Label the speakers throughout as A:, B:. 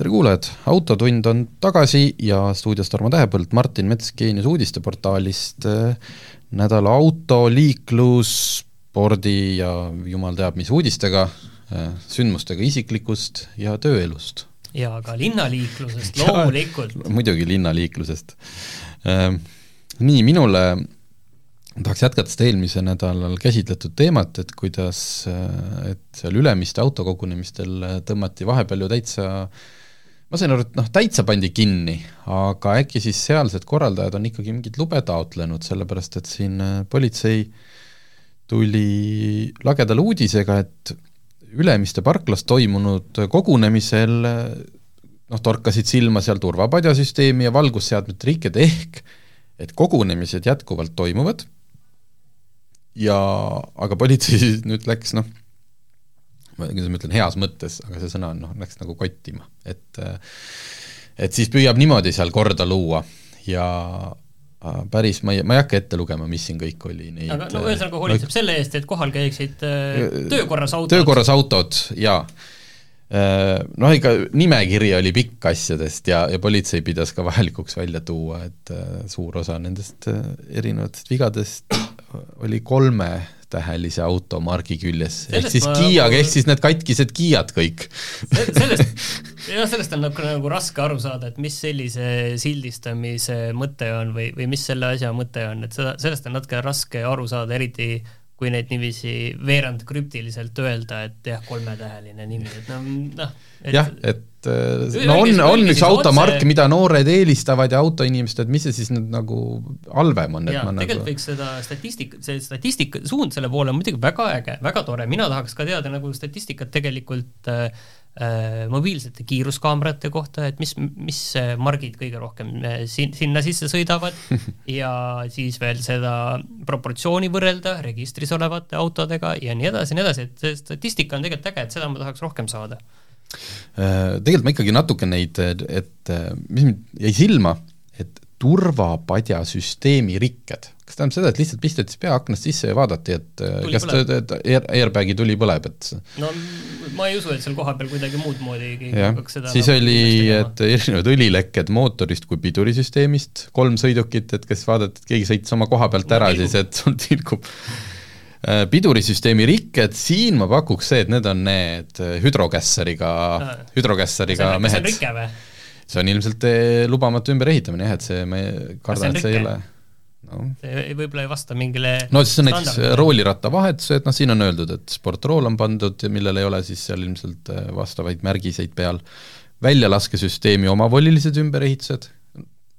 A: tere kuulajad, Autotund on tagasi ja stuudios Tarmo Tähepõld, Martin Mets Geenius uudisteportaalist äh, nädala auto, liiklus, spordi ja jumal teab mis uudistega, äh, sündmustega isiklikust ja tööelust.
B: ja ka linnaliiklusest loomulikult.
A: muidugi linnaliiklusest. Äh, nii, minule tahaks jätkata seda eelmisel nädalal käsitletud teemat, et kuidas, et seal Ülemiste autokogunemistel tõmmati vahepeal ju täitsa äh, ma sain aru, et noh, täitsa pandi kinni, aga äkki siis sealsed korraldajad on ikkagi mingit lube taotlenud, sellepärast et siin äh, politsei tuli lagedale uudisega, et Ülemiste parklas toimunud kogunemisel noh, torkasid silma seal turvapadjasüsteemi ja valgusseadmete rikked, ehk et kogunemised jätkuvalt toimuvad. Ja aga politsei nüüd läks noh, kuidas ma ütlen, heas mõttes, aga see sõna on noh, läks nagu kottima, et et siis püüab niimoodi seal korda luua ja päris, ma ei, ma ei hakka ette lugema, mis siin kõik oli, neid
B: aga no ühesõnaga hoolitseb no, selle eest, et kohal käiksid äh, töökorras autod.
A: töökorras autod, jaa. Noh, ikka nimekiri oli pikk asjadest ja, ja politsei pidas ka vajalikuks välja tuua, et suur osa nendest erinevatest vigadest oli kolme tähelise automargi küljes, ehk siis ma... Kiiaga, ehk siis need katkised Kiiad kõik.
B: Sellest, jah, sellest on nagu, nagu raske aru saada, et mis sellise sildistamise mõte on või, või mis selle asja mõte on, et seda, sellest on natuke raske aru saada, eriti kui neid niiviisi veerand krüptiliselt öelda, et jah, kolmetäheline nimi, et noh, noh
A: jah, et äh, no on, on üks automark otse..., mida noored eelistavad ja autoinimesed, et mis see siis nüüd nagu halvem on, et
B: ja,
A: ma
B: tegelikult
A: nagu
B: võiks seda statistika, see statistika suund selle poole on muidugi väga äge, väga tore, mina tahaks ka teada nagu statistikat tegelikult Äh, mobiilsete kiiruskaamerate kohta, et mis, mis margid kõige rohkem äh, sin-, sinna sisse sõidavad ja siis veel seda proportsiooni võrrelda registris olevate autodega ja nii edasi ja nii edasi, et see statistika on tegelikult äge, et seda ma tahaks rohkem saada.
A: Äh, tegelikult ma ikkagi natuke neid, et mis mind jäi silma, turvapadjasüsteemi rikked. Kas tähendab seda, et lihtsalt pisteti pea aknast sisse ja vaadati, et tuli kas air, airbag'i tuli põleb, et
B: no ma ei usu, et seal kohapeal kuidagi muud moodi keegi
A: hakkaks seda siis nagu oli, et erinevad õlilekked mootorist kui pidurisüsteemist, kolm sõidukit, et kas vaadati, et keegi sõitis oma koha pealt ära no, siis, et sul tilgub. Äh, pidurisüsteemi rikked, siin ma pakuks see, et need on need hüdrokässariga, hüdrokässariga mehed.
B: see on rike või?
A: See on ilmselt eh, lubamatu ümberehitamine jah, et see, ma kardan, et see ei ole
B: no.. see võib-olla ei vasta mingile
A: no siis on näiteks rooliratta vahetus, et noh, siin on öeldud, et sportrool on pandud millel ei ole siis seal ilmselt äh, vastavaid märgiseid peal, väljalaskesüsteemi omavolilised ümberehitused,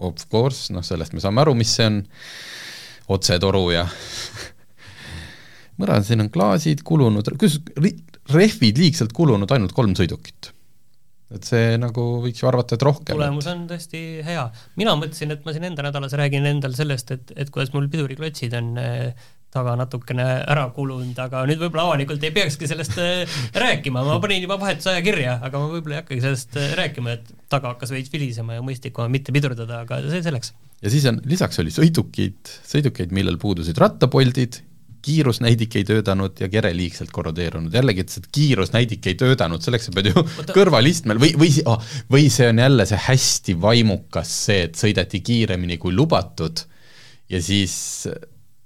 A: of course, noh sellest me saame aru, mis see on, otsetoru ja ma arvan, siin on klaasid kulunud, kus rehvid liigselt kulunud ainult kolm sõidukit et see nagu võiks ju arvata, et rohkem.
B: tulemus on tõesti hea. mina mõtlesin, et ma siin enda nädalas räägin endal sellest, et, et kuidas mul piduriklotsid on äh, taga natukene ära kulunud, aga nüüd võib-olla avalikult ei peakski sellest äh, rääkima, ma panin juba vahetusaja kirja, aga ma võib-olla ei hakkagi sellest äh, rääkima, et taga hakkas veits vilisema ja mõistlikum on mitte pidurdada, aga see selleks.
A: ja siis on, lisaks oli sõidukeid, sõidukeid, millel puudusid rattapoldid kiirusnäidik ei töötanud ja kere liigselt korrodeerunud, jällegi, et see kiirusnäidik ei töötanud, selleks sa pead ju Oota. kõrvalistmel või, või oh,, või see on jälle see hästi vaimukas see, et sõideti kiiremini kui lubatud ja siis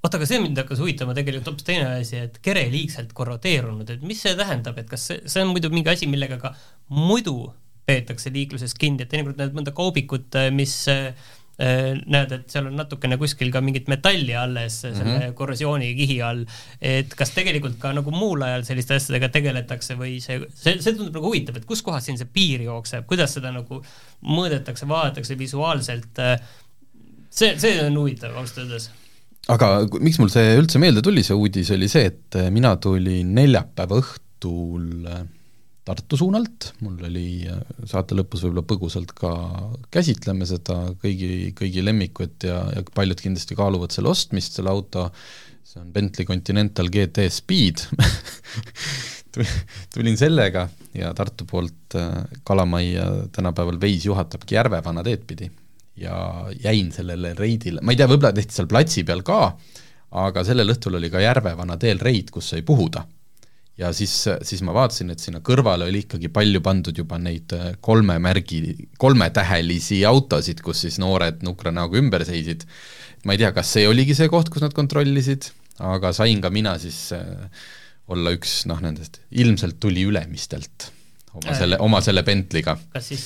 B: oota, aga see mind hakkas huvitama tegelikult hoopis teine asi, et kere liigselt korrodeerunud, et mis see tähendab, et kas see, see on muidu mingi asi, millega ka muidu peetakse liikluses kinni, et teinekord näed mõnda kaubikut, mis äh, näed, et seal on natukene kuskil ka mingit metalli alles selle mm -hmm. korrosioonikihi all, et kas tegelikult ka nagu muul ajal selliste asjadega tegeletakse või see, see, see tundub nagu huvitav, et kuskohast siin see piir jookseb, kuidas seda nagu mõõdetakse, vaadatakse visuaalselt, äh, see, see on huvitav ausalt öeldes.
A: Aga miks mul see üldse meelde tuli, see uudis, oli see, et mina tulin neljapäeva õhtul Tartu suunalt, mul oli saate lõpus võib-olla põgusalt ka käsitleme seda kõigi, kõigi lemmikut ja, ja paljud kindlasti kaaluvad selle ostmist, selle auto, see on Bentley Continental GT Speed. Tulin sellega ja Tartu poolt äh, Kalamajja tänapäeval Veis juhatabki Järvevana teed pidi. Ja jäin sellele reidile, ma ei tea, võib-olla tehti seal platsi peal ka, aga sellel õhtul oli ka Järvevana teel reid, kus sai puhuda. Ja siis, siis ma vaatasin, et sinna kõrvale oli ikkagi palju pandud juba neid äh, kolme märgi, kolmetähelisi autosid, kus siis noored nukra näoga ümber seisid. ma ei tea, kas see oligi see koht, kus nad kontrollisid, aga sain ka mina siis äh, olla üks noh, nendest, ilmselt tuli Ülemistelt oma äh, selle, oma selle Bentley'ga.
B: kas siis,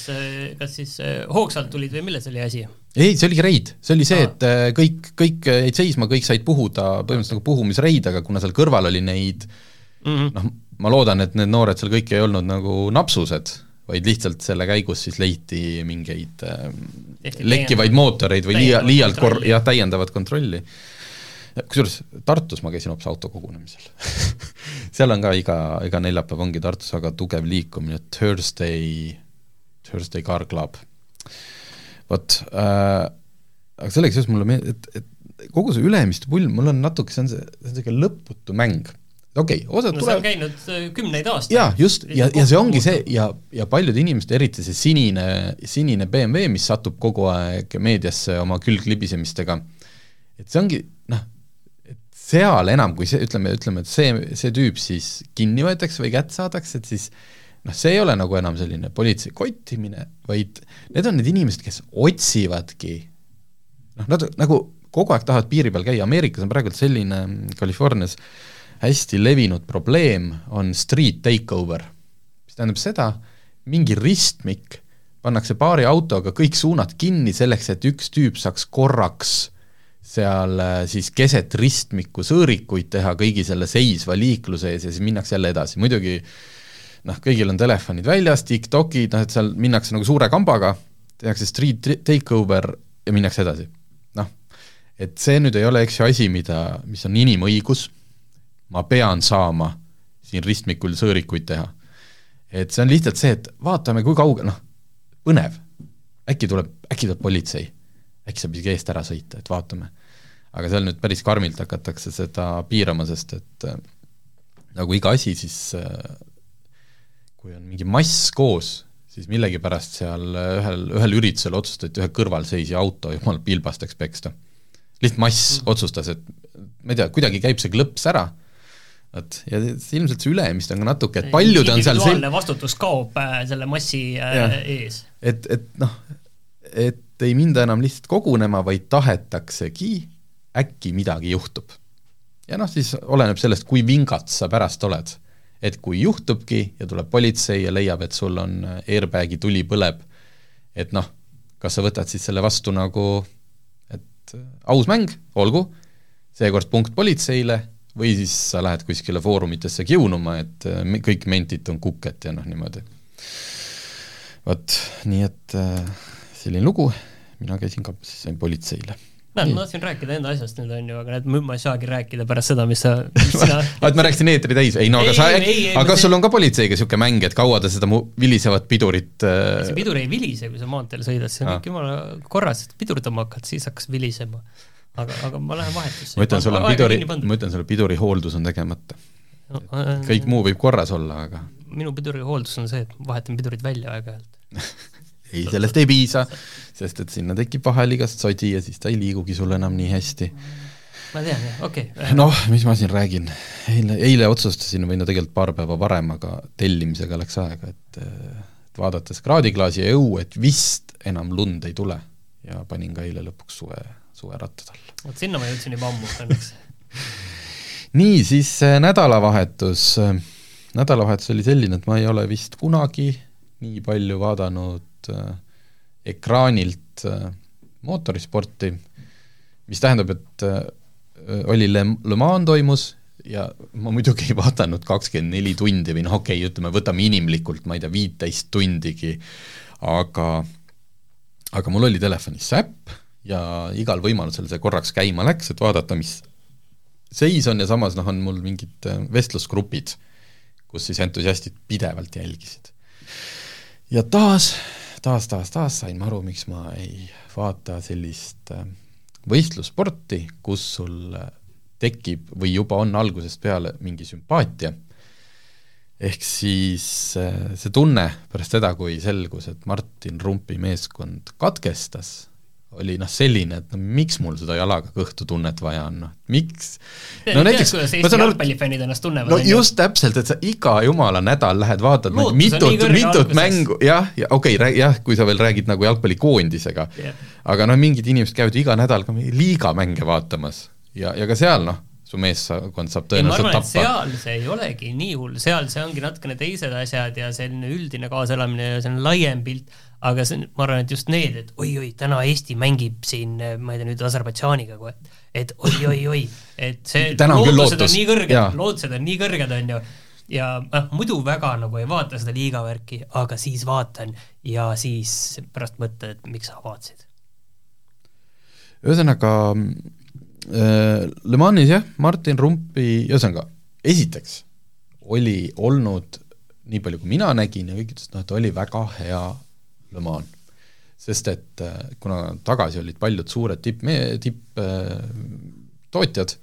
B: kas siis äh, hoogsalt tulid või milles oli asi?
A: ei, see oli reid, see oli see, et äh, kõik, kõik jäid seisma, kõik said puhuda, põhimõtteliselt nagu puhumisreid, aga kuna seal kõrval oli neid mm -hmm. noh, ma loodan, et need noored seal kõik ei olnud nagu napsused, vaid lihtsalt selle käigus siis leiti mingeid äh, lekkivaid mootoreid või liia, liialt kor-, jah, täiendavat kontrolli kusjuures Tartus ma käisin hoopis autokogunemisel seal on ka iga, iga neljapäev ongi Tartus väga tugev liikumine, Thursday, Thursday Car Club. vot äh,, aga sellega seoses mulle meeldib, et, et kogu see Ülemiste pull, mul on natuke, see on see, see on niisugune lõputu mäng okei okay,, osad
B: no,
A: tulevad
B: see on käinud äh, kümneid aastaid.
A: jaa, just, ja, ja see ongi see ja, ja paljude inimeste, eriti see sinine, sinine BMW, mis satub kogu aeg meediasse oma külglibisemistega, et see ongi noh, seal enam, kui see, ütleme, ütleme, et see, see tüüp siis kinni võetakse või kätte saadakse, et siis noh, see ei ole nagu enam selline politsei kottimine, vaid need on need inimesed, kes otsivadki noh, nad nagu kogu aeg tahavad piiri peal käia, Ameerikas on praegu selline, Californias hästi levinud probleem on street takeover, mis tähendab seda, mingi ristmik, pannakse paari autoga kõik suunad kinni selleks, et üks tüüp saaks korraks seal äh, siis keset ristmikku sõõrikuid teha kõigi selle seisva liikluse ees ja siis minnakse jälle edasi, muidugi noh, kõigil on telefonid väljas, TikTokid, noh et seal minnakse nagu suure kambaga, tehakse street takeover ja minnakse edasi. noh, et see nüüd ei ole, eks ju, asi, mida, mis on inimõigus, ma pean saama siin ristmikul sõõrikuid teha. et see on lihtsalt see, et vaatame, kui kaugel, noh, põnev, äkki tuleb, äkki tuleb politsei, äkki saab isegi eest ära sõita, et vaatame aga seal nüüd päris karmilt hakatakse seda piirama, sest et äh, nagu iga asi, siis äh, kui on mingi mass koos, siis millegipärast seal äh, ühel, ühel üritusel otsustati ühe kõrvalseisja auto jumala pilbasteks peksta. lihtsalt mass mm. otsustas, et ma ei tea, kuidagi käib see klõps ära, vot, ja ilmselt see ülemist on ka natuke, et paljud on seal
B: sel-... vastutus kaob äh, selle massi äh, ees.
A: et, et noh, et ei minda enam lihtsalt kogunema, vaid tahetaksegi äkki midagi juhtub. ja noh, siis oleneb sellest, kui vingats sa pärast oled. et kui juhtubki ja tuleb politsei ja leiab, et sul on airbag'i tuli põleb, et noh, kas sa võtad siis selle vastu nagu, et aus mäng, olgu, seekord punkt politseile, või siis sa lähed kuskile foorumitesse kiunuma, et kõik mentid on kukket ja noh, niimoodi. vot, nii et äh, selline lugu, mina käisin ka, siis sain politseile.
B: Näed, ma tahtsin rääkida enda asjast nüüd, on ju, aga näed, ma ei saagi rääkida pärast seda, mis sa, sina
A: et ma rääkisin eetri täis, ei no aga ei, sa, aga kas sul on ka politseiga niisugune mäng, et kaua ta seda mu vilisevat pidurit äh...
B: see pidur ei vilise, kui sa maanteel sõidad, see on kõik jumala korras, pidurdama hakkad, siis hakkas vilisema. Aga, aga ma lähen vahetusse.
A: ma ütlen sulle, piduri, ma ütlen sulle, piduri hooldus on tegemata no,. Äh, kõik muu võib korras olla, aga
B: minu piduri hooldus on see, et vahetan pidurid välja aeg-ajalt
A: ei, sellest ei piisa, sest et sinna tekib vahel igast sodi ja siis ta ei liigugi sul enam nii hästi.
B: ma tean, jah, okei okay..
A: noh, mis ma siin räägin, eile, eile otsustasin, või no tegelikult paar päeva varem, aga tellimisega läks aega, et et vaadates kraadiklaasi ja õue, et vist enam lund ei tule ja panin ka eile lõpuks suve, suverattad alla.
B: vot sinna ma jõudsin juba ammu õnneks
A: nii, siis äh, nädalavahetus, nädalavahetus oli selline, et ma ei ole vist kunagi nii palju vaadanud äh, ekraanilt äh, mootorisporti, mis tähendab, et äh, oli Le, Le Mans toimus ja ma muidugi ei vaadanud kakskümmend neli tundi või noh, okei okay,, ütleme, võtame inimlikult, ma ei tea, viiteist tundigi, aga aga mul oli telefonis see äpp ja igal võimalusel see korraks käima läks, et vaadata, mis seis on ja samas noh, on mul mingid vestlusgrupid, kus siis entusiastid pidevalt jälgisid. ja taas, taas, taas, taas sain ma aru, miks ma ei vaata sellist äh, võistlussporti, kus sul tekib või juba on algusest peale mingi sümpaatia, ehk siis äh, see tunne pärast seda, kui selgus, et Martin Rumpi meeskond katkestas, oli noh, selline, et no miks mul seda jalaga kõhtu tunnet vaja on, noh, miks
B: no näiteks kuidas Eesti jalgpallifännid ennast tunnevad.
A: no just täpselt, et sa iga jumala nädal lähed vaatad Lootus mitut, mitut mängu, jah, ja okei okay,, jah, kui sa veel räägid nagu jalgpallikoondisega yeah., aga noh, mingid inimesed käivad iga nädal ka liiga mänge vaatamas ja, ja ka seal noh, su meeskond saab tõenäoliselt tappa.
B: seal see ei olegi nii hull, seal see ongi natukene teised asjad ja selline üldine kaasaelamine ja selline laiem pilt, aga see on, ma arvan, et just need, et oi-oi, täna Eesti mängib siin, ma ei tea, nüüd Aserbaidžaaniga kohe, et oi-oi-oi, et see lootused on nii kõrged, lootused on nii kõrged, on ju, ja noh, muidu väga nagu ei vaata seda liiga värki, aga siis vaatan ja siis pärast mõtled, et miks sa vaatasid.
A: ühesõnaga Äh, Le Manis jah, Martin Rumpi, ühesõnaga, esiteks oli olnud, nii palju kui mina nägin ja kõik ütlesid, noh, et oli väga hea Le Mans. sest et äh, kuna tagasi olid paljud suured tipp, tipptootjad,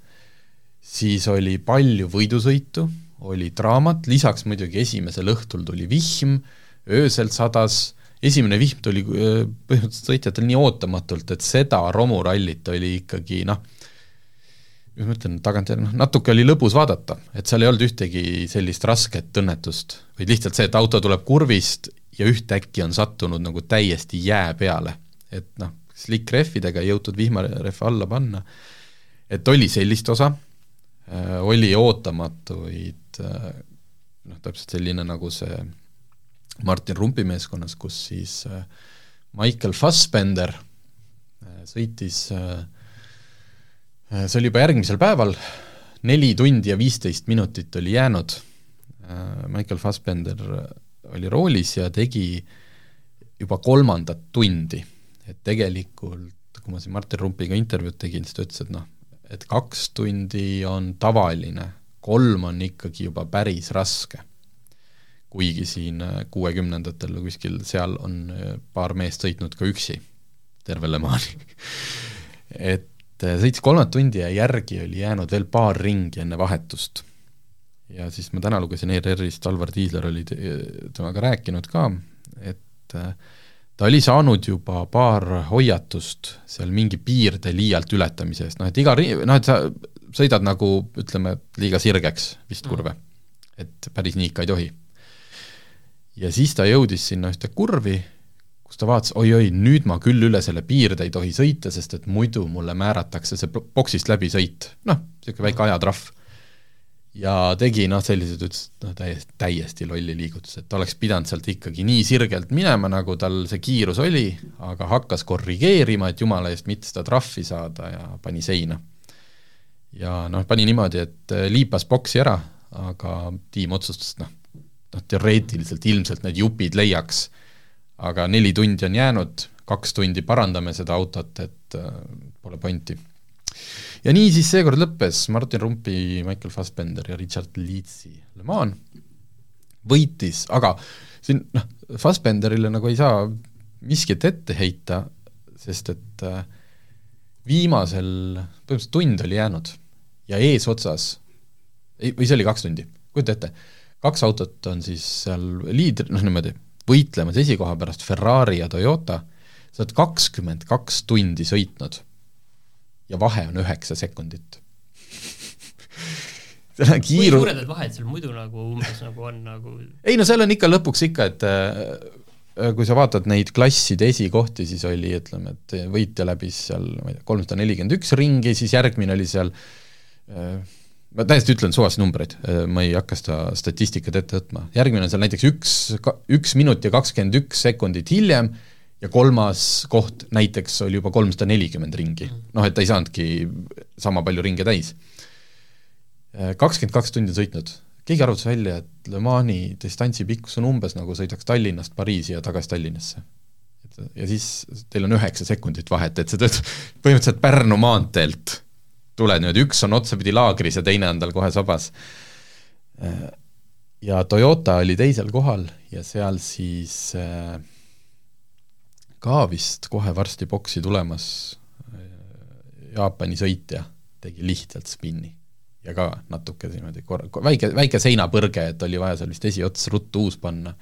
A: siis oli palju võidusõitu, oli draamat, lisaks muidugi esimesel õhtul tuli vihm, öösel sadas, esimene vihm tuli äh, põhimõtteliselt sõitjatel nii ootamatult, et seda romurallit oli ikkagi noh, kuidas ma ütlen, tagantjärele noh, natuke oli lõbus vaadata, et seal ei olnud ühtegi sellist rasket õnnetust, vaid lihtsalt see, et auto tuleb kurvist ja ühtäkki on sattunud nagu täiesti jää peale. et noh, slick rehvidega ei jõutud vihmarehve alla panna, et oli sellist osa äh,, oli ootamatuid äh, noh, täpselt selline nagu see Martin Rumpi meeskonnas, kus siis äh, Michael Fassbender sõitis Äh, see oli juba järgmisel päeval, neli tundi ja viisteist minutit oli jäänud, äh, Michael Fassbender oli roolis ja tegi juba kolmandat tundi, et tegelikult kui ma siin Martin Rumpiga intervjuud tegin, siis ta ütles, et noh, et kaks tundi on tavaline, kolm on ikkagi juba päris raske. kuigi siin äh, kuuekümnendatel kuskil seal on paar meest sõitnud ka üksi terve Le Mani et et äh, sõitis kolmandat tundi ja järgi oli jäänud veel paar ringi enne vahetust. ja siis ma täna lugesin ERR-ist, Alvar Tiisler oli temaga rääkinud ka, et äh, ta oli saanud juba paar hoiatust seal mingi piirde liialt ületamise eest, noh et iga ri-, noh et sa sõidad nagu ütleme, liiga sirgeks vist kurve. et päris nii ikka ei tohi. ja siis ta jõudis sinna ühte kurvi kus ta vaatas, oi-oi, nüüd ma küll üle selle piirde ei tohi sõita, sest et muidu mulle määratakse see boksist läbi sõit, noh, niisugune väike ajatrahv. ja tegi noh, sellised, ütles, et noh, täiesti, täiesti lolli liigutus, et oleks pidanud sealt ikkagi nii sirgelt minema, nagu tal see kiirus oli, aga hakkas korrigeerima, et jumala eest mitte seda trahvi saada ja pani seina. ja noh, pani niimoodi, et äh, liipas boksi ära, aga tiim otsustas, noh, noh teoreetiliselt ilmselt need jupid leiaks aga neli tundi on jäänud, kaks tundi parandame seda autot, et äh, pole pointi. ja nii siis seekord lõppes Martin Rumpi, Michael Fassbender ja Richard Leedsi Le Mans, võitis, aga siin noh, Fassbenderile nagu ei saa miskit ette heita, sest et äh, viimasel, põhimõtteliselt tund oli jäänud. Ja eesotsas, või see oli kaks tundi, kujuta ette, kaks autot on siis seal liidri, noh niimoodi, võitlemas esikoha pärast Ferrari ja Toyota, sa oled kakskümmend kaks tundi sõitnud ja vahe on üheksa sekundit
B: selle kiiru-. kui suured need vahed seal muidu nagu umbes nagu on nagu
A: ei no seal on ikka lõpuks ikka, et äh, kui sa vaatad neid klasside esikohti, siis oli, ütleme, et võitja läbis seal, ma ei tea, kolmsada nelikümmend üks ringi, siis järgmine oli seal äh, ma täiesti ütlen suvaliselt numbreid, ma ei hakka seda statistikat ette võtma, järgmine on seal näiteks üks, üks minut ja kakskümmend üks sekundit hiljem ja kolmas koht näiteks oli juba kolmsada nelikümmend ringi, mm. noh et ta ei saanudki sama palju ringe täis. kakskümmend kaks tundi on sõitnud, keegi arvutas välja, et Le Mani distantsi pikkus on umbes nagu sõidaks Tallinnast Pariisi ja tagasi Tallinnasse. ja siis teil on üheksa sekundit vahet, et see töötab põhimõtteliselt Pärnu maanteelt tuled niimoodi, üks on otsapidi laagris ja teine on tal kohe sabas. ja Toyota oli teisel kohal ja seal siis äh, ka vist kohe varsti boksi tulemas äh, Jaapani sõitja tegi lihtsalt spinni ja ka natuke niimoodi kor-, väike, väike seinapõrge, et oli vaja seal vist esiots ruttu uus panna.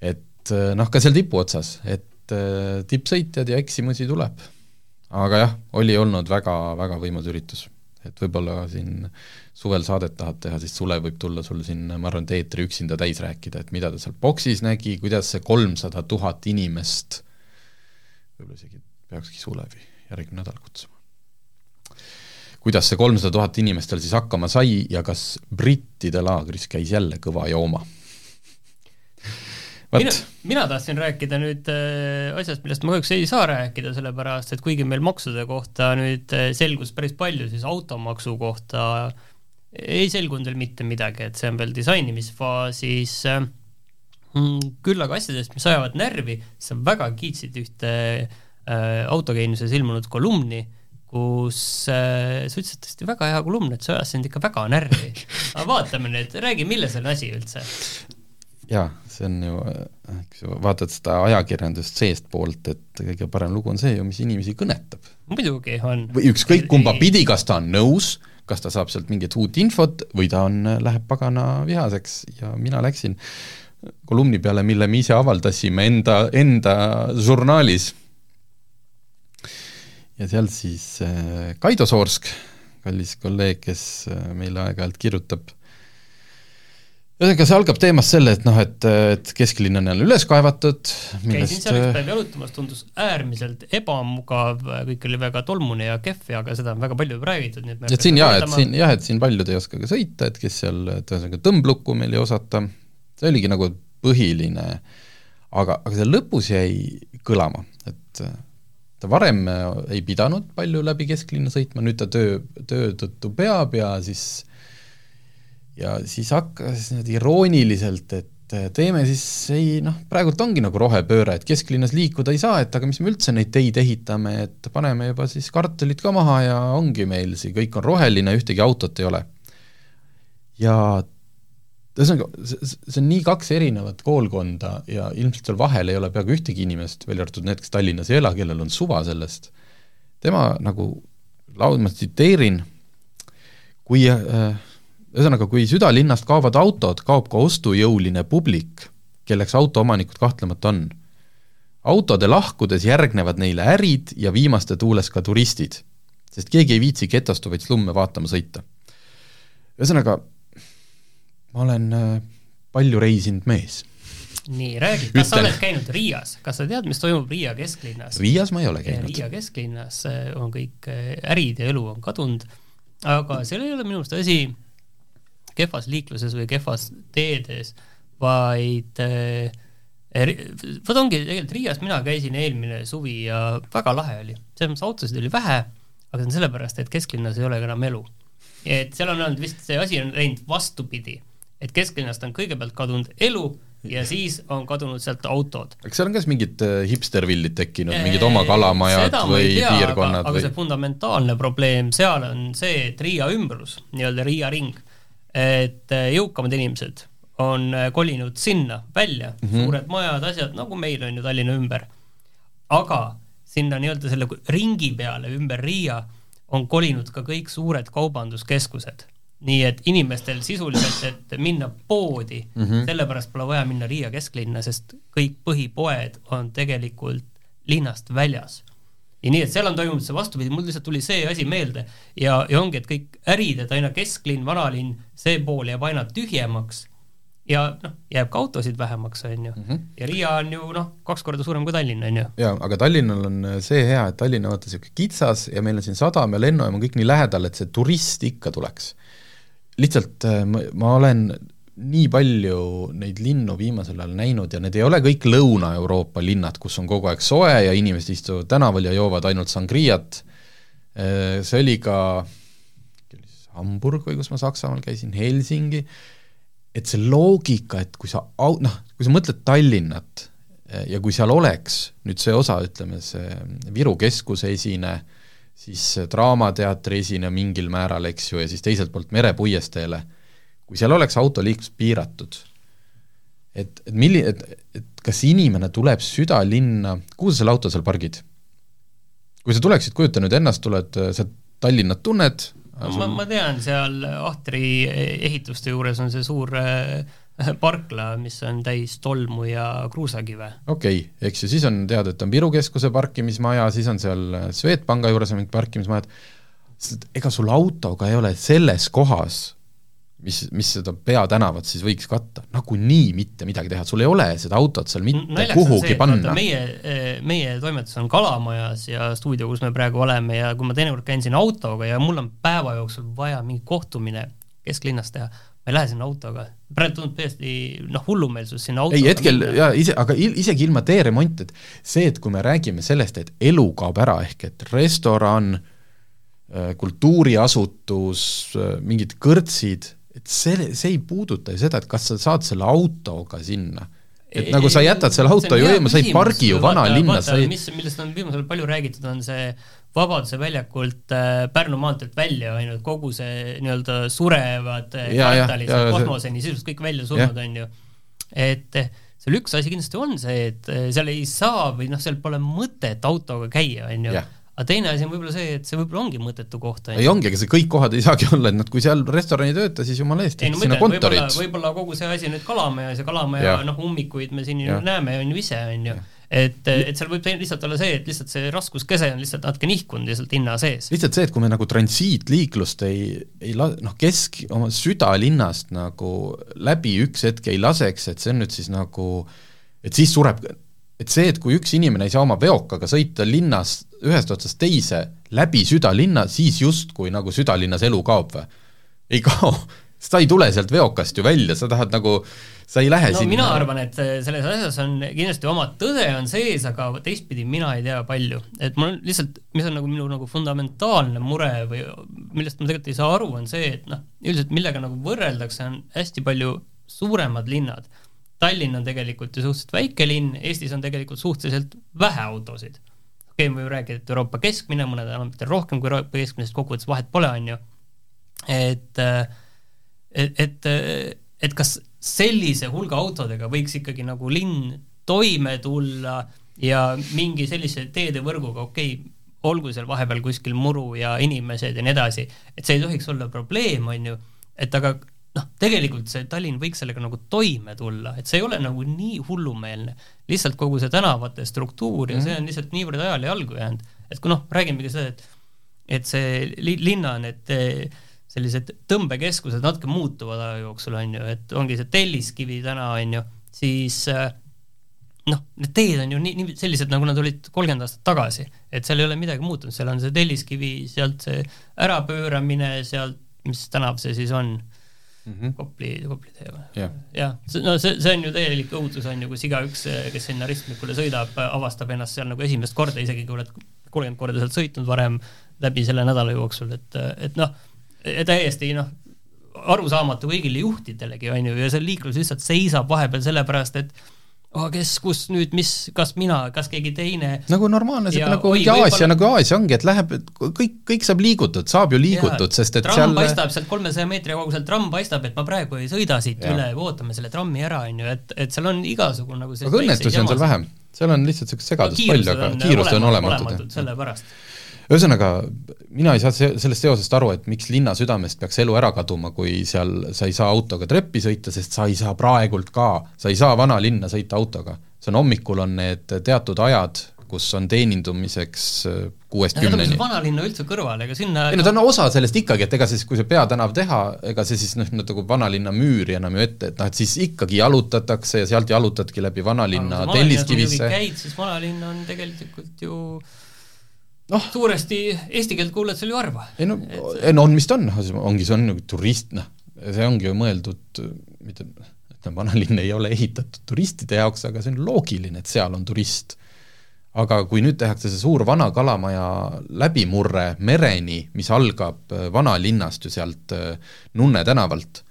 A: et äh, noh, ka seal tipu otsas, et tippsõitjad ja eksimusi tuleb. Aga jah, oli olnud väga, väga võimas üritus. et võib-olla siin suvel saadet tahad teha, siis Sulev võib tulla sul siin, ma arvan, et eetri üksinda täis rääkida, et mida ta seal boksis nägi, kuidas see kolmsada tuhat inimest, võib-olla isegi peakski Sulevi järgmine nädal kutsuma kuidas see kolmsada tuhat inimest seal siis hakkama sai ja kas brittide laagris käis jälle kõva jooma?
B: Mina, mina tahtsin rääkida nüüd äh, asjast, millest ma kahjuks ei saa rääkida, sellepärast et kuigi meil maksude kohta nüüd äh, selgus päris palju, siis automaksu kohta ei selgunud veel mitte midagi, et see on veel disainimisfaasis äh,. küll aga asjadest, mis ajavad närvi, sa väga kiitsid ühte äh, autogeeniuses ilmunud kolumni kus äh, sa ütlesid tõesti väga hea kolumn, et see ajas sind ikka väga närvi. aga vaatame nüüd, räägi, milles on asi üldse?
A: Jaa, see on ju, eks ju, vaatad seda ajakirjandust seestpoolt, et kõige parem lugu on see ju, mis inimesi kõnetab.
B: muidugi on.
A: või ükskõik kumba pidi, kas ta on nõus, kas ta saab sealt mingit uut infot või ta on, läheb pagana vihaseks ja mina läksin kolumni peale, mille me ise avaldasime enda, enda žurnaalis ja seal siis äh, Kaido Soorsk, kallis kolleeg, kes äh, meile aeg-ajalt kirjutab, ühesõnaga, see algab teemast selle, et noh, et, et kesklinn on jälle üles kaevatud
B: millest... käisin seal üks äh, päev jalutamas, tundus äärmiselt ebamugav, kõik oli väga tolmune ja kehv, aga seda on väga palju räägitud, nii et
A: et siin jah, et siin jah, et siin paljud ei oska ka sõita, et kes seal, et ühesõnaga tõmblukku meil ei osata, see oligi nagu põhiline, aga, aga seal lõpus jäi kõlama, et ta varem äh, ei pidanud palju läbi kesklinna sõitma, nüüd ta töö, töö tõttu peab ja siis ja siis hakkas niimoodi irooniliselt, et äh, teeme siis ei noh, praegult ongi nagu rohepööre, et kesklinnas liikuda ei saa, et aga mis me üldse neid teid ehitame, et paneme juba siis kartulid ka maha ja ongi meil siin, kõik on roheline, ühtegi autot ei ole. ja ühesõnaga, see on nii kaks erinevat koolkonda ja ilmselt seal vahel ei ole peaaegu ühtegi inimest, välja arvatud need, kes Tallinnas ei ela, kellel on suva sellest, tema nagu, laul, ma tsiteerin, kui äh, ühesõnaga, kui südalinnast kaovad autod, kaob ka ostujõuline publik, kelleks autoomanikud kahtlemata on. autode lahkudes järgnevad neile ärid ja viimaste tuules ka turistid, sest keegi ei viitsi getostuvaid slumme vaatama sõita. ühesõnaga, ma olen äh, palju reisinud mees.
B: nii, räägi, kas Ütlen. sa oled käinud Riias, kas sa tead, mis toimub Riia kesklinnas?
A: Riias ma ei ole käinud.
B: Riia kesklinnas äh, on kõik äh, ärid ja elu on kadunud, aga seal ei ole minu arust asi kehvas liikluses või kehvas teedes, vaid vot ongi tegelikult Riias mina käisin eelmine suvi ja väga lahe oli, selles mõttes autosid oli vähe, aga see on sellepärast, et kesklinnas ei ole enam elu. et seal on olnud vist see asi on läinud vastupidi et kesklinnast on kõigepealt kadunud elu ja siis on kadunud sealt autod.
A: kas seal on ka siis mingid äh, hipstervillid tekkinud, mingid oma kalamajad või tea, piirkonnad
B: aga,
A: või?
B: aga see fundamentaalne probleem seal on see, et Riia ümbrus, nii-öelda Riia ring, et äh, jõukamad inimesed on äh, kolinud sinna välja mm, -hmm. suured majad, asjad, nagu meil on ju Tallinna ümber. aga sinna nii-öelda selle ringi peale ümber Riia on kolinud ka kõik suured kaubanduskeskused nii et inimestel sisuliselt, et minna poodi mm, -hmm. sellepärast pole vaja minna Riia kesklinna, sest kõik põhipoed on tegelikult linnast väljas. Ja nii, et seal on toimunud see vastupidi, mul lihtsalt tuli see asi meelde ja, ja ongi, et kõik ärid, et aina kesklinn, vanalinn, see pool jääb aina tühjemaks ja noh, jääb ka autosid vähemaks, on ju mm. -hmm. ja Riia on ju noh, kaks korda suurem kui Tallinn, on ju.
A: jaa, aga Tallinnal on see hea, et Tallinn on vaata niisugune kitsas ja meil on siin sadam ja lennujaam on kõik nii lähedal, et see turist ikka tuleks lihtsalt äh, ma, ma olen nii palju neid linnu viimasel ajal näinud ja need ei ole kõik Lõuna-Euroopa linnad, kus on kogu aeg soe ja inimesed istuvad tänaval ja joovad ainult sangriat, äh, see oli ka Hamburg või kus ma Saksamaal käisin, Helsingi, et see loogika, et kui sa au-, noh, kui sa mõtled Tallinnat äh, ja kui seal oleks nüüd see osa, ütleme see Viru keskuse esine siis Draamateatri esine mingil määral, eks ju, ja siis teiselt poolt Merepuiesteele, kui seal oleks autoliiklus piiratud, et, et milli-, et, et kas inimene tuleb südalinna, kuhu sa selle auto seal pargid? kui sa tuleksid, kujuta nüüd ennast, tuled, sa Tallinnat tunned,
B: ma, ma tean, seal Ahtri ehituste juures on see suur äh, parkla, mis on täis tolmu ja kruusakive.
A: okei okay,, eks ju, siis on teada, et on Viru keskuse parkimismaja, siis on seal Swedbanka juures on mingid parkimismajad, ega sul autoga ei ole selles kohas, mis, mis seda peatänavat siis võiks katta, nagunii mitte midagi teha, sul ei ole seda autot seal mitte Naljakas kuhugi see, panna.
B: meie, meie toimetus on Kalamajas ja stuudio, kus me praegu oleme ja kui ma teinekord käin siin autoga ja mul on päeva jooksul vaja mingi kohtumine kesklinnas teha, ma ei lähe sinna autoga, praegu tundub täiesti noh, hullumeelsus sinna autoga
A: ei, hetkel jaa, ise, aga il, isegi ilma teeremont, et see, et kui me räägime sellest, et elu kaob ära, ehk et restoran, äh, kultuuriasutus, äh, mingid kõrtsid, et see, see ei puuduta ju seda, et kas sa saad selle autoga sinna. Et nagu sa jätad selle auto ju eemal, sa ei pargi ju vanalinnas, sa ei
B: mis, millest on viimasel ajal palju räägitud, on see Vabaduse väljakult äh, Pärnu maanteelt välja ainult kogu see nii-öelda surevad äh, kvartalid kosmoseni sisuliselt kõik välja surnud, on ju. et äh, seal üks asi kindlasti on see, et äh, seal ei saa või noh, seal pole mõtet autoga käia, on ju aga teine asi on võib-olla see, et see võib-olla ongi mõttetu koht.
A: ei ongi, ega see kõik kohad ei saagi olla, et noh, kui seal restorani ei tööta, siis jumala eest,
B: no, sinna kontorit. võib-olla kogu see asi nüüd Kalamajas ja Kalamaja noh, ummikuid me siin ju näeme, on ju ise, on ju et, et seal võib lihtsalt olla see, et lihtsalt see raskuskese on lihtsalt natuke nihkunud lihtsalt linna sees.
A: lihtsalt see, et kui me nagu transiitliiklust ei, ei la-, noh, kesk, oma südalinnast nagu läbi üks hetk ei laseks, et see on nüüd siis nagu, et siis sureb et see, et kui üks inimene ei saa oma veokaga sõita linnas ühest otsast teise läbi südalinna, siis justkui nagu südalinnas elu kaob või? ei kao, sa ei tule sealt veokast ju välja, sa tahad nagu, sa ei lähe
B: no,
A: sinna
B: mina arvan, et selles asjas on kindlasti oma tõde on sees, aga teistpidi mina ei tea palju. et mul lihtsalt, mis on nagu minu nagu fundamentaalne mure või millest ma tegelikult ei saa aru, on see, et noh, üldiselt millega nagu võrreldakse, on hästi palju suuremad linnad Tallinn on tegelikult ju suhteliselt väike linn, Eestis on tegelikult suhteliselt vähe autosid. okei okay,, me võime rääkida, et Euroopa keskmine, mõned enamikel rohkem kui Euroopa keskmine, sest kokkuvõttes vahet pole, on ju. et, et, et, et kas sellise hulga autodega võiks ikkagi nagu linn toime tulla ja mingi sellise teedevõrguga, okei okay,, olgu seal vahepeal kuskil muru ja inimesed ja nii edasi, et see ei tohiks olla probleem, on ju, et aga noh, tegelikult see Tallinn võiks sellega nagu toime tulla, et see ei ole nagu nii hullumeelne, lihtsalt kogu see tänavate struktuur ja mm -hmm. see on lihtsalt niivõrd ajale jalgu jäänud, et kui noh, räägimegi seda, et et see li-, linna need eh, sellised tõmbekeskused natuke muutuvad aja jooksul, on ju, et ongi see Telliskivi täna, on ju, siis eh, noh, need teed on ju nii, nii sellised, nagu nad olid kolmkümmend aastat tagasi, et seal ei ole midagi muutunud, seal on see Telliskivi, sealt see ärapööramine, sealt, mis tänav see siis on mm -hmm. Kopli, Kopli tee või? jah ja,, no see, see on ju täielik õudus, on ju, kus igaüks, kes sinna ristmikule sõidab, avastab ennast seal nagu esimest korda, isegi kui oled kolmkümmend korda sealt sõitnud varem läbi selle nädala jooksul, et, et noh, täiesti noh, arusaamatu kõigile juhtidele,gi on ju, ja see liiklus lihtsalt seisab vahepeal sellepärast, et oh, kes, kus nüüd, mis, kas mina, kas keegi teine.
A: nagu normaalne, nagu oi, Aasia, nagu Aasia ongi, et läheb, kõik, kõik saab liigutud, saab ju liigutud, sest et
B: tramm seal paistab sealt kolmesaja meetri kaugusel, tramm paistab, et ma praegu ei sõida siit ja. üle, ootame selle trammi ära, on ju, et, et seal on igasugune nagu
A: aga õnnetusi on seal vähem, seal on lihtsalt niisugust segadust no, palju, aga kiirused on olematud.
B: sellepärast
A: ühesõnaga, mina ei saa sellest seosest aru, et miks linna südamest peaks elu ära kaduma, kui seal sa ei saa autoga treppi sõita, sest sa ei saa praegult ka, sa ei saa vanalinna sõita autoga. see on hommikul, on need teatud ajad, kus on teenindumiseks äh, kuuest kümneni.
B: vanalinna üldse kõrval, ega sinna
A: ei no ta on osa sellest ikkagi, et ega siis, kui see peatänav teha, ega see siis noh, nagu vanalinna müüri enam ju ette, et noh, et siis ikkagi jalutatakse ja sealt jalutadki läbi vanalinna Telliskivisse.
B: käid, siis vanalinn on tegelikult ju noh, suuresti eesti keelt kuuled seal ju harva.
A: ei no et..., no on, mis ta on, ongi, see on nagu turist, noh, see ongi ju mõeldud, mitte, ütleme, vanalinn ei ole ehitatud turistide jaoks, aga see on loogiline, et seal on turist. aga kui nüüd tehakse see suur vana kalamaja läbimurre mereni, mis algab vanalinnast ju sealt Nunne tänavalt,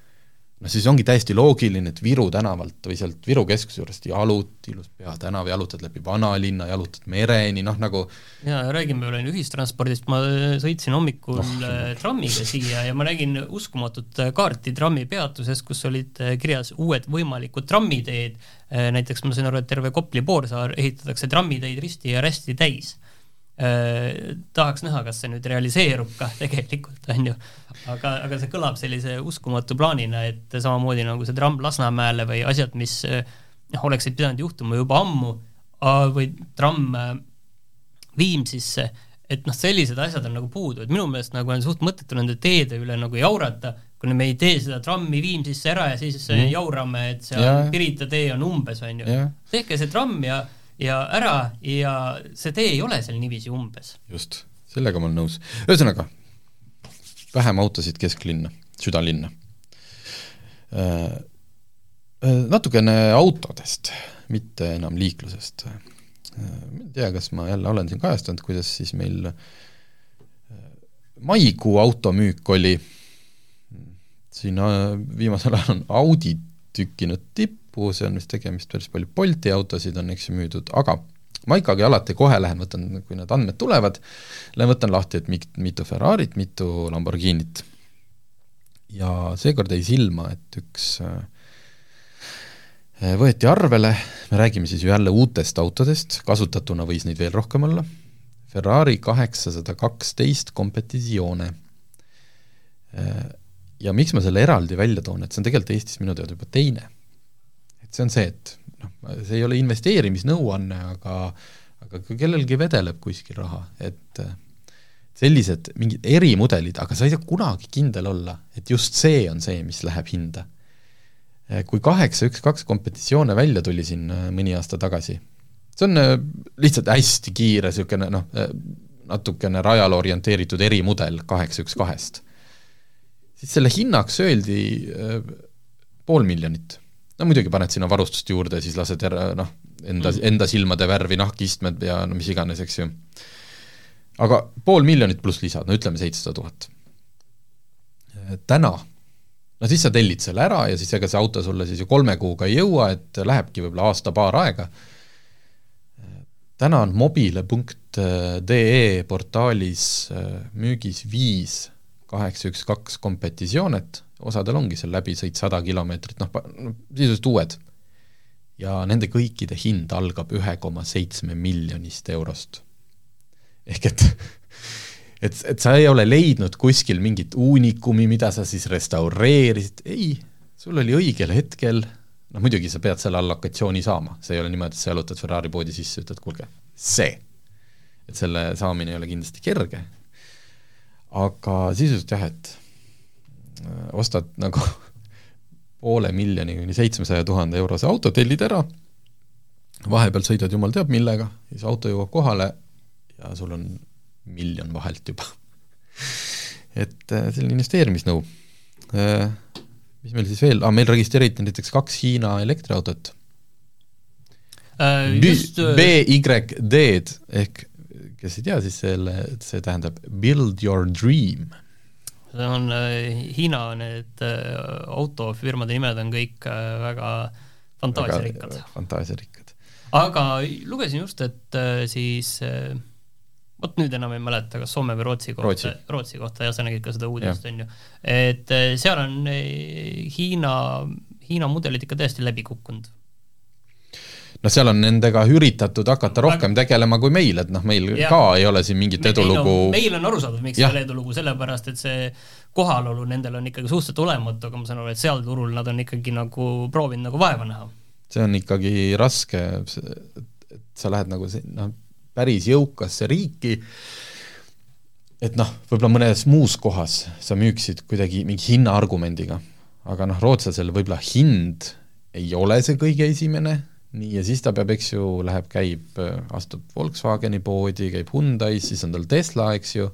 A: noh, siis ongi täiesti loogiline, et Viru tänavalt või sealt Viru keskuse juurest jaluti, ilus peatänav, jalutad läbi vanalinna, jalutad mereni, noh nagu
B: ja räägime veel ühistranspordist, ma sõitsin hommikul oh, trammiga siia ja ma nägin uskumatut kaarti trammipeatuses, kus olid kirjas uued võimalikud trammiteed, näiteks ma sain aru, et terve Kopli poolsaar ehitatakse trammiteid risti ja rästi täis. Äh, tahaks näha, kas see nüüd realiseerub ka tegelikult, on ju. aga, aga see kõlab sellise uskumatu plaanina, et samamoodi nagu see tramm Lasnamäele või asjad, mis noh, oleksid pidanud juhtuma juba ammu või tramm äh, Viimsisse, et noh, sellised asjad on nagu puudu, et minu meelest nagu on suht mõttetu nende teede üle nagu jaurata, kui me ei tee seda trammi Viimsisse ära ja siis mm. jaurame, et seal. Pirita tee on umbes, on ju. tehke see tramm ja ja ära ja see tee ei ole seal niiviisi umbes.
A: just, sellega ma olen nõus. ühesõnaga, vähem autosid kesklinna, südalinna. Äh, äh, natukene autodest, mitte enam liiklusest. Äh, ma ei tea, kas ma jälle olen siin kajastanud, kuidas siis meil maikuu automüük oli, siin viimasel ajal on Audi tükkinud tipp, tippu, see on vist tegemist päris palju Bolti autosid on, eks ju, müüdud, aga ma ikkagi alati kohe lähen, võtan, kui need andmed tulevad, lähen võtan lahti, et mit-, mitu Ferrarit, mitu Lamborghinit. ja seekord jäi silma, et üks äh, võeti arvele, me räägime siis ju jälle uutest autodest, kasutatuna võis neid veel rohkem olla, Ferrari kaheksasada kaksteist Competizione. Äh, ja miks ma selle eraldi välja toon, et see on tegelikult Eestis minu teada juba teine see on see, et noh, see ei ole investeerimisnõuanne, aga aga kui kellelgi vedeleb kuskil raha, et sellised mingid erimudelid, aga sa ei saa kunagi kindel olla, et just see on see, mis läheb hinda. kui kaheksa üks kaks kompetitsioone välja tuli siin äh, mõni aasta tagasi, see on äh, lihtsalt hästi kiire niisugune noh, äh, natukene rajale orienteeritud erimudel kaheksa üks kahest, siis selle hinnaks öeldi pool miljonit no muidugi paned sinna varustust juurde siis lased ära noh, enda mm., enda silmade värvi, nahkistmed ja no mis iganes, eks ju. aga pool miljonit pluss lisad, no ütleme seitsesada tuhat. täna, no siis sa tellid selle ära ja siis ega see auto sulle siis ju kolme kuuga ei jõua, et lähebki võib-olla aasta-paar aega. täna on mobile.de portaalis äh, müügis viis kaheksa üks kaks kompetisionet osadel ongi seal läbisõit sada kilomeetrit, noh, sisuliselt uued. ja nende kõikide hind algab ühe koma seitsme miljonist eurost. ehk et et, et sa ei ole leidnud kuskil mingit uunikumi, mida sa siis restaureerisid, ei, sul oli õigel hetkel, noh muidugi sa pead selle allokatsiooni saama, see ei ole niimoodi, et sa jalutad Ferrari poodi sisse, ütled kuulge, see. et selle saamine ei ole kindlasti kerge, aga sisuliselt jah, et ostad nagu poole miljoni kuni seitsmesaja tuhande eurose auto, tellid ära, vahepeal sõidad jumal teab millega, siis auto jõuab kohale ja sul on miljon vahelt juba et äh, selline investeerimisnõu. Äh, mis meil siis veel ah,, meil registreeriti näiteks kaks Hiina elektriautot
B: äh,. Just...
A: BYD-d ehk kes ei tea, siis selle, see tähendab Build your dream
B: see on äh, Hiina need äh, autofirmade nimed on kõik äh, väga fantaasiarikkad.
A: fantaasiarikkad.
B: aga lugesin just, et siis vot nüüd enam ei mäleta, kas Soome või Rootsi kohta Rootsi, Rootsi kohta ja sa nägid ka seda uudist, on ju, et seal on Hiina, Hiina mudelid ikka täiesti läbi kukkunud
A: noh, seal on nendega üritatud hakata rohkem tegelema kui meil, et noh, meil ja. ka ei ole siin mingit edulugu
B: meil on, arusaadav, miks ei ole edulugu, sellepärast et see kohalolu nendel on ikkagi suhteliselt olematu, aga ma saan aru, et seal turul nad on ikkagi nagu proovinud nagu vaeva näha.
A: see on ikkagi raske, et sa lähed nagu noh, päris jõukasse riiki, et noh, võib-olla mõnes muus kohas sa müüksid kuidagi mingi hinnaargumendiga, aga noh, rootslasel võib-olla hind ei ole see kõige esimene nii, ja siis ta peab, eks ju, läheb, käib, astub Volkswageni poodi, käib Hyundai's, siis on tal Tesla, eks ju,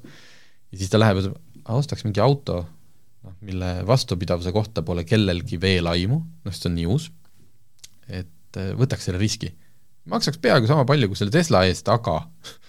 A: ja siis ta läheb ja ostaks mingi auto, noh, mille vastupidavuse kohta pole kellelgi veel aimu, noh, see on nii uus, et äh, võtaks selle riski. maksaks peaaegu sama palju kui selle Tesla eest, aga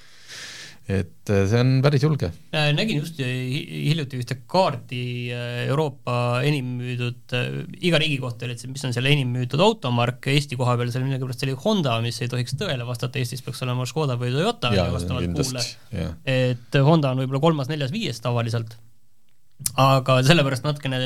A: et äh, see on päris julge.
B: nägin just hiljuti ühte kaarti äh, Euroopa enim müüdud, äh, iga riigi kohta oli, et mis on selle enim müüdud automark, Eesti koha peal seal millegipärast oli Honda, mis ei tohiks tõele vastata, Eestis peaks olema Škoda või Toyota
A: Jaa,
B: vastavalt kuule. et Honda on võib-olla kolmas, neljas, viies tavaliselt aga sellepärast natukene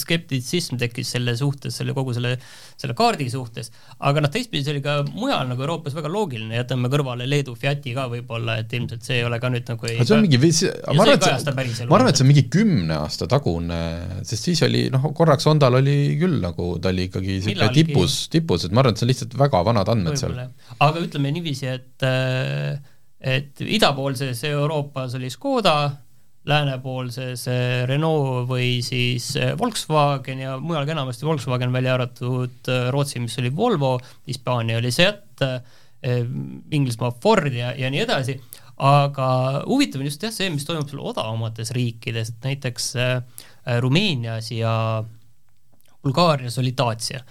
B: skeptitsism tekkis selle suhtes, selle kogu selle, selle kaardi suhtes, aga noh, teistpidi see oli ka mujal nagu Euroopas väga loogiline, jätame kõrvale Leedu Fiati ka võib-olla, et ilmselt see ei ole ka nüüd nagu ei
A: aga see on mingi, ma arvan, et see, ma arvan, et see on mingi kümne aasta tagune, sest siis oli noh, korraks Hondal oli küll nagu, ta oli ikkagi niisugune tipus, tipus, et ma arvan, et see on lihtsalt väga vanad andmed seal.
B: Aga ütleme niiviisi, et äh, et idapoolses Euroopas oli Škoda, läänepoolses äh, Renault või siis äh, Volkswagen ja mujal ka enamasti Volkswagen, välja arvatud äh, Rootsi, mis oli Volvo, Hispaania oli Seat, Inglismaa Ford ja, ja nii edasi, aga huvitav on just jah, see, mis toimub seal odavamates riikides, et näiteks Rumeenias ja Bulgaarias oli Dacia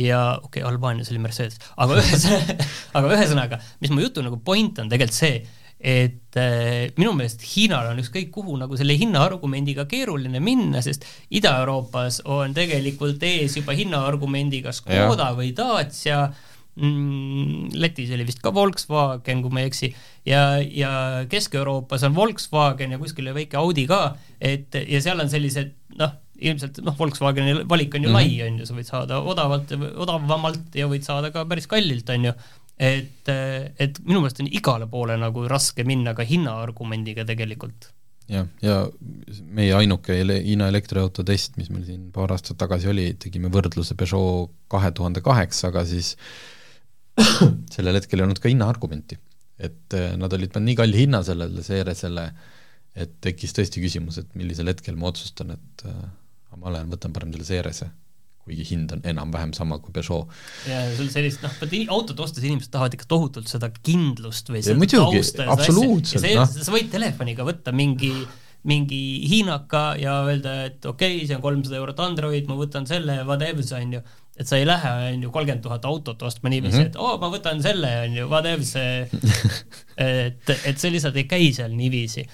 B: ja okei okay,, Albaanias oli Mercedes, aga ühesõnaga, aga ühesõnaga, mis mu jutu nagu point on tegelikult see, et äh, minu meelest Hiinal on ükskõik kuhu nagu selle hinnaargumendiga keeruline minna, sest Ida-Euroopas on tegelikult ees juba hinnaargumendiga Škoda või Dacia. Mm,, Lätis oli vist ka Volkswagen, kui ma ei eksi, ja, ja Kesk-Euroopas on Volkswagen ja kuskil väike Audi ka, et ja seal on sellised noh, ilmselt noh, Volkswageni valik on ju mm -hmm. lai, on ju, sa võid saada odavalt, odavamalt ja võid saada ka päris kallilt, on ju, et, et minu meelest on igale poole nagu raske minna ka hinnaargumendiga tegelikult
A: jah, ja meie ainuke ele-, Hiina elektriauto test, mis meil siin paar aastat tagasi oli, tegime võrdluse Peugeot kahe tuhande kaheksaga, siis sellel hetkel ei olnud ka hinnaargumenti. et eh, nad olid pannud nii kalli hinna sellele CRS-ele, et tekkis tõesti küsimus, et millisel hetkel ma otsustan, et äh, ma lähen, võtan parem selle CRS-e, kuigi hind on enam-vähem sama kui Peugeot.
B: ja sul sellist, noh, vaata autot ostes inimesed tahavad ikka tohutult seda kindlust või seda
A: muidugi,
B: ja seda
A: absoluutselt, noh.
B: see, sa võid telefoniga võtta mingi mingi hiinaka ja öelda, et okei okay,, see on kolmsada eurot Android, ma võtan selle, whatevs, on ju, et sa ei lähe, on ju, kolmkümmend tuhat autot ostma niiviisi mm, -hmm. et oo oh,, ma võtan selle, on ju, whatevs, et, et see lihtsalt ei käi seal niiviisi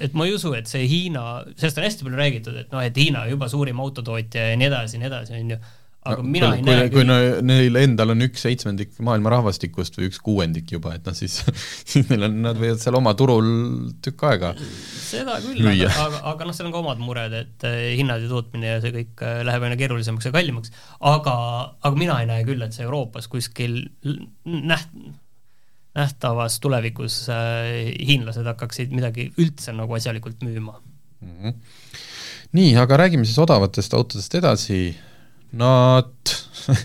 B: et ma ei usu, et see Hiina, sellest on hästi palju räägitud, et noh, et Hiina juba suurim autotootja ja nii edasi ja nii edasi, on ju, aga no, mina
A: kui,
B: ei
A: kui,
B: näe
A: kui no, neil endal on üks seitsmendik maailma rahvastikust või üks kuuendik juba, et noh, siis, siis neil on, nad võivad seal oma turul tükk aega
B: seda küll, aga, aga, aga noh, seal on ka omad mured, et eh, hinnad ja tootmine ja see kõik eh, läheb aina keerulisemaks ja kallimaks, aga, aga mina ei näe küll, et see Euroopas kuskil näht-, nähtavas tulevikus äh, hiinlased hakkaksid midagi üldse nagu asjalikult müüma
A: mm. -hmm. nii, aga räägime siis odavatest autodest edasi, Nad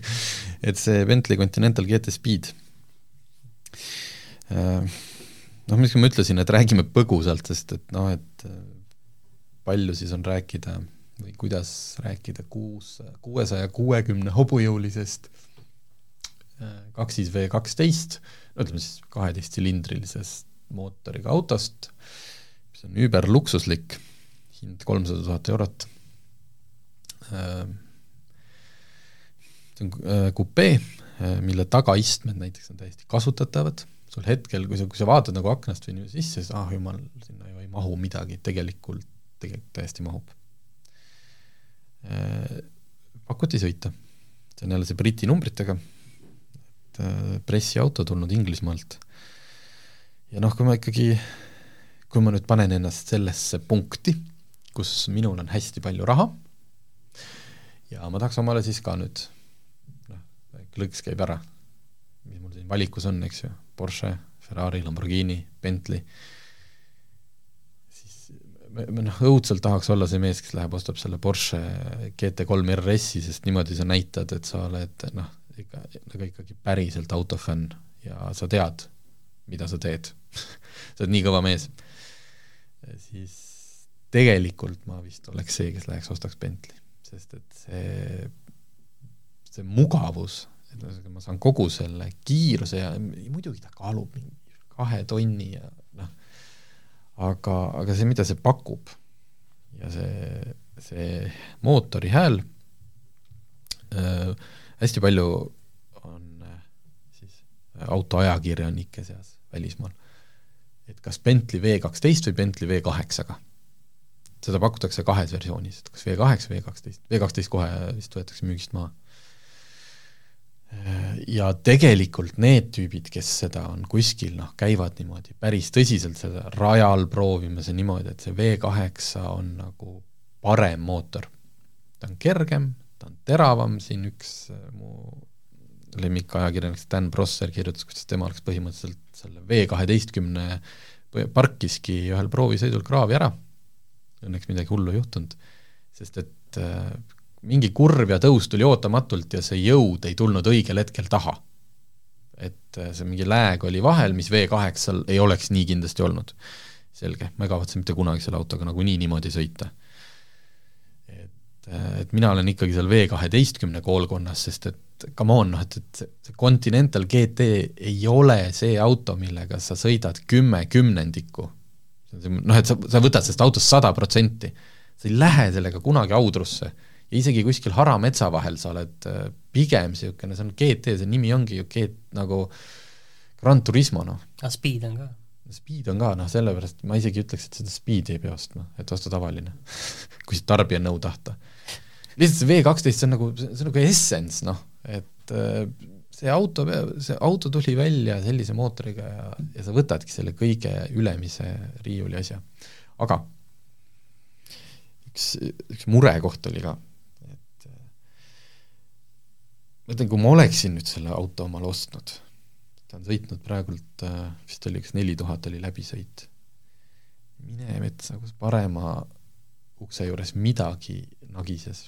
A: et see Bentley Continental GT Speed äh, noh, mis ma ütlesin, et räägime põgusalt, sest et noh, et äh, palju siis on rääkida või kuidas rääkida kuus, kuuesaja kuuekümne hobujõulisest kaksis V kaksteist, ütleme siis kaheteistsiliindrilisest mootoriga autost, mis on überluksuslik, hind kolmsada tuhat eurot. see on äh, kupee, äh, mille tagaistmed näiteks on täiesti kasutatavad, sul hetkel, kui sa, kui sa vaatad nagu aknast või niimoodi sisse, siis ah jumal, sinna ju ei mahu midagi, tegelikult, tegelikult täiesti mahub. Äh, pakuti sõita, see on jälle see Briti numbritega, pressiauto tulnud Inglismaalt. ja noh, kui ma ikkagi, kui ma nüüd panen ennast sellesse punkti, kus minul on hästi palju raha ja ma tahaks omale siis ka nüüd klõks käib ära. mis mul siin valikus on, eks ju, Porsche, Ferrari, Lamborghini, Bentley, siis noh, õudselt tahaks olla see mees, kes läheb, ostab selle Porsche GT3 RS-i, sest niimoodi sa näitad, et sa oled noh, ikka, nagu ikkagi päriselt autofänn ja sa tead, mida sa teed sa oled nii kõva mees. siis tegelikult ma vist oleks see, kes läheks ostaks Bentley, sest et see, see mugavus et ühesõnaga ma saan kogu selle kiiruse ja muidugi ta kaalub mingi kahe tonni ja noh, aga, aga see, mida see pakub ja see, see mootori hääl äh,, hästi palju on äh, siis autoajakirjanike seas välismaal, et kas Bentley V kaksteist või Bentley V kaheksaga. seda pakutakse kahes versioonis, et kas V kaheksa, V kaksteist, V kaksteist kohe vist võetakse müügist maha ja tegelikult need tüübid, kes seda on kuskil noh, käivad niimoodi päris tõsiselt seda rajal proovimas ja niimoodi, et see V8 on nagu parem mootor. ta on kergem, ta on teravam, siin üks äh, mu lemmikajakirjanik Stan Prosser kirjutas, kuidas tema oleks põhimõtteliselt selle V kaheteistkümne parkiski ühel proovisõidul kraavi ära, õnneks midagi hullu ei juhtunud, sest et äh, mingi kurv ja tõus tuli ootamatult ja see jõud ei tulnud õigel hetkel taha. et äh, see mingi lääg oli vahel, mis V8-l ei oleks nii kindlasti olnud. selge, ma ei kavatse mitte kunagi selle autoga nagunii niimoodi sõita. Et, et mina olen ikkagi seal V kaheteistkümne koolkonnas, sest et come on, noh et, et see Continental GT ei ole see auto, millega sa sõidad kümme kümnendikku. noh, et sa, sa võtad sellest autost sada protsenti, sa ei lähe sellega kunagi audrusse ja isegi kuskil harametsa vahel sa oled äh, pigem niisugune, see on GT, see nimi ongi ju G nagu Gran Turismo, noh.
B: aga Speed on ka?
A: Speed on ka, noh sellepärast ma isegi ütleks, et seda Speedi ei pea ostma, et osta tavaline kui tarbija nõu tahta. Lihtsalt see V kaksteist, see on nagu, see on nagu essence, noh, et äh, see auto, see auto tuli välja sellise mootoriga ja, ja sa võtadki selle kõige ülemise riiuli asja. aga üks, üks murekoht oli ka ma ütlen, kui ma oleksin nüüd selle auto omale ostnud, ta on sõitnud praegult äh, vist oli kas neli tuhat oli läbisõit, mine metsa, kus parema ukse juures midagi nagises.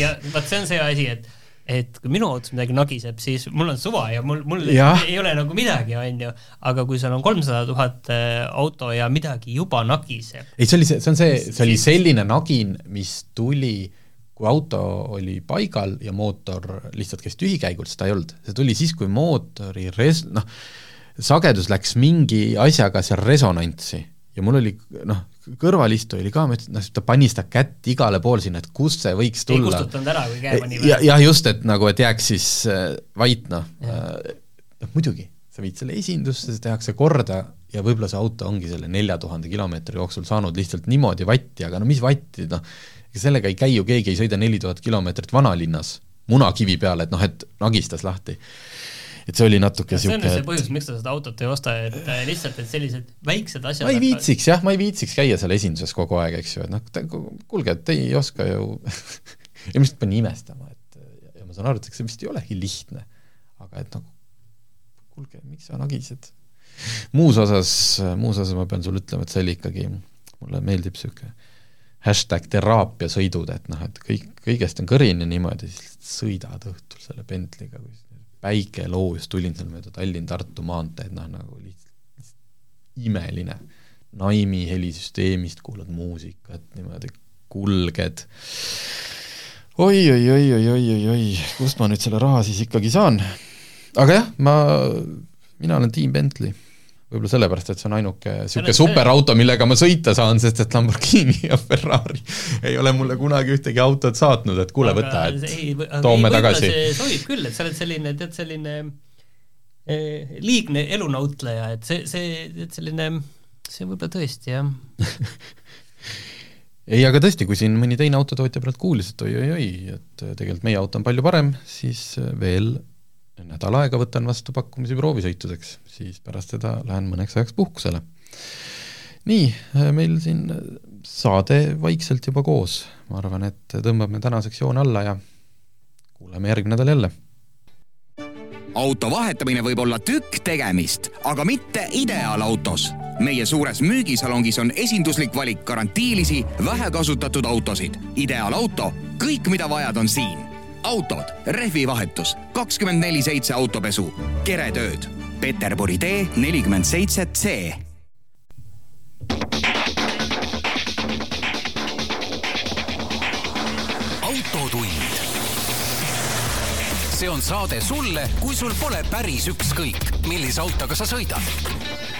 B: Ja vot see on see asi, et et kui minu autos midagi nagiseb, siis mul on suva ja mul, mul ja. ei ole nagu midagi, on ju, aga kui sul on kolmsada tuhat äh, auto ja midagi juba nagiseb.
A: ei, see oli see, see on see, see oli selline nagin, mis tuli kui auto oli paigal ja mootor lihtsalt käis tühikäigult, seda ei olnud, see tuli siis, kui mootori res-, noh, sagedus läks mingi asjaga seal resonantsi ja mul oli noh, kõrvalistuja oli ka, ma ütlesin, noh, ta pani seda kätt igale poole sinna, et kust see võiks tulla.
B: ei kustutanud ära, kui käe pani
A: ja, jah, just, et nagu, et jääks siis äh, vait, noh, äh, noh muidugi, sa viid selle esindusse, see tehakse korda ja võib-olla see auto ongi selle nelja tuhande kilomeetri jooksul saanud lihtsalt niimoodi vatti, aga no mis vatti, noh, ega sellega ei käi ju, keegi ei sõida neli tuhat kilomeetrit vanalinnas munakivi peal, et noh, et nagistas lahti. Et see oli natuke
B: niisugune
A: see
B: on see põhjus, miks sa seda autot ei osta, et äh, lihtsalt, et sellised väiksed asjad
A: ma ei viitsiks jah, ma ei viitsiks käia seal esinduses kogu aeg, eks ju, et noh, kuulge, et te ei oska ju ja ma lihtsalt panin imestama, et ja ma saan aru, et see vist ei olegi lihtne. aga et nagu kuulge, miks sa nagised? muus osas, muus osas ma pean sulle ütlema, et see oli ikkagi, mulle meeldib niisugune hashtag teraapiasõidud, et noh, et kõik, kõigest on kõrini niimoodi, siis sõidad õhtul selle Bentley'ga, kui päike loojus, tulin seal mööda Tallinn-Tartu maanteed, noh nagu lihtsalt, lihtsalt imeline. Naimi helisüsteemist kuulad muusikat, niimoodi kulged oi, oi, oi, oi, oi, oi, oi, kust ma nüüd selle raha siis ikkagi saan? aga jah, ma, mina olen tiim Bentley võib-olla sellepärast, et see on ainuke niisugune superauto, millega ma sõita saan, sest et Lamborghini ja Ferrari ei ole mulle kunagi ühtegi autot saatnud, et kuule, võta, et toome tagasi.
B: see sobib küll, et sa oled selline, tead, selline eh, liigne elunautleja, et see, see, et selline, see võib-olla tõesti, jah
A: ei, aga tõesti, kui siin mõni teine autotootja praegu kuulis, et oi-oi-oi, et tegelikult meie auto on palju parem, siis veel nädal aega võtan vastu pakkumisi proovisõitudeks, siis pärast seda lähen mõneks ajaks puhkusele. nii, meil siin saade vaikselt juba koos, ma arvan, et tõmbame tänaseks joone alla ja kuuleme järgmine nädal jälle.
C: auto vahetamine võib olla tükk tegemist, aga mitte ideaalautos. meie suures müügisalongis on esinduslik valik garantiilisi, vähekasutatud autosid. ideaalauto, kõik, mida vajad, on siin autod, rehvivahetus, kakskümmend neli seitse autopesu, keretööd. Peterburi tee nelikümmend seitse C.
D: autotund. see on saade sulle, kui sul pole päris ükskõik, millise autoga sa sõidad